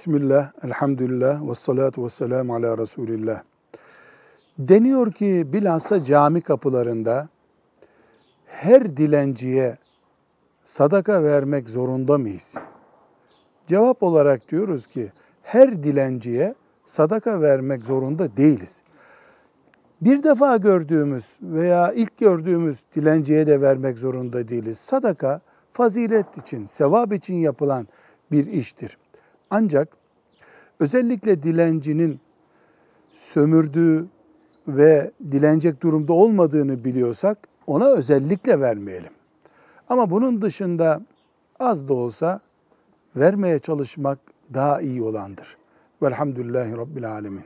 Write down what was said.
Bismillah, elhamdülillah, ve salatu ve selamu ala Resulillah. Deniyor ki bilhassa cami kapılarında her dilenciye sadaka vermek zorunda mıyız? Cevap olarak diyoruz ki her dilenciye sadaka vermek zorunda değiliz. Bir defa gördüğümüz veya ilk gördüğümüz dilenciye de vermek zorunda değiliz. Sadaka fazilet için, sevap için yapılan bir iştir. Ancak özellikle dilencinin sömürdüğü ve dilenecek durumda olmadığını biliyorsak ona özellikle vermeyelim. Ama bunun dışında az da olsa vermeye çalışmak daha iyi olandır. Velhamdülillahi Rabbil Alemin.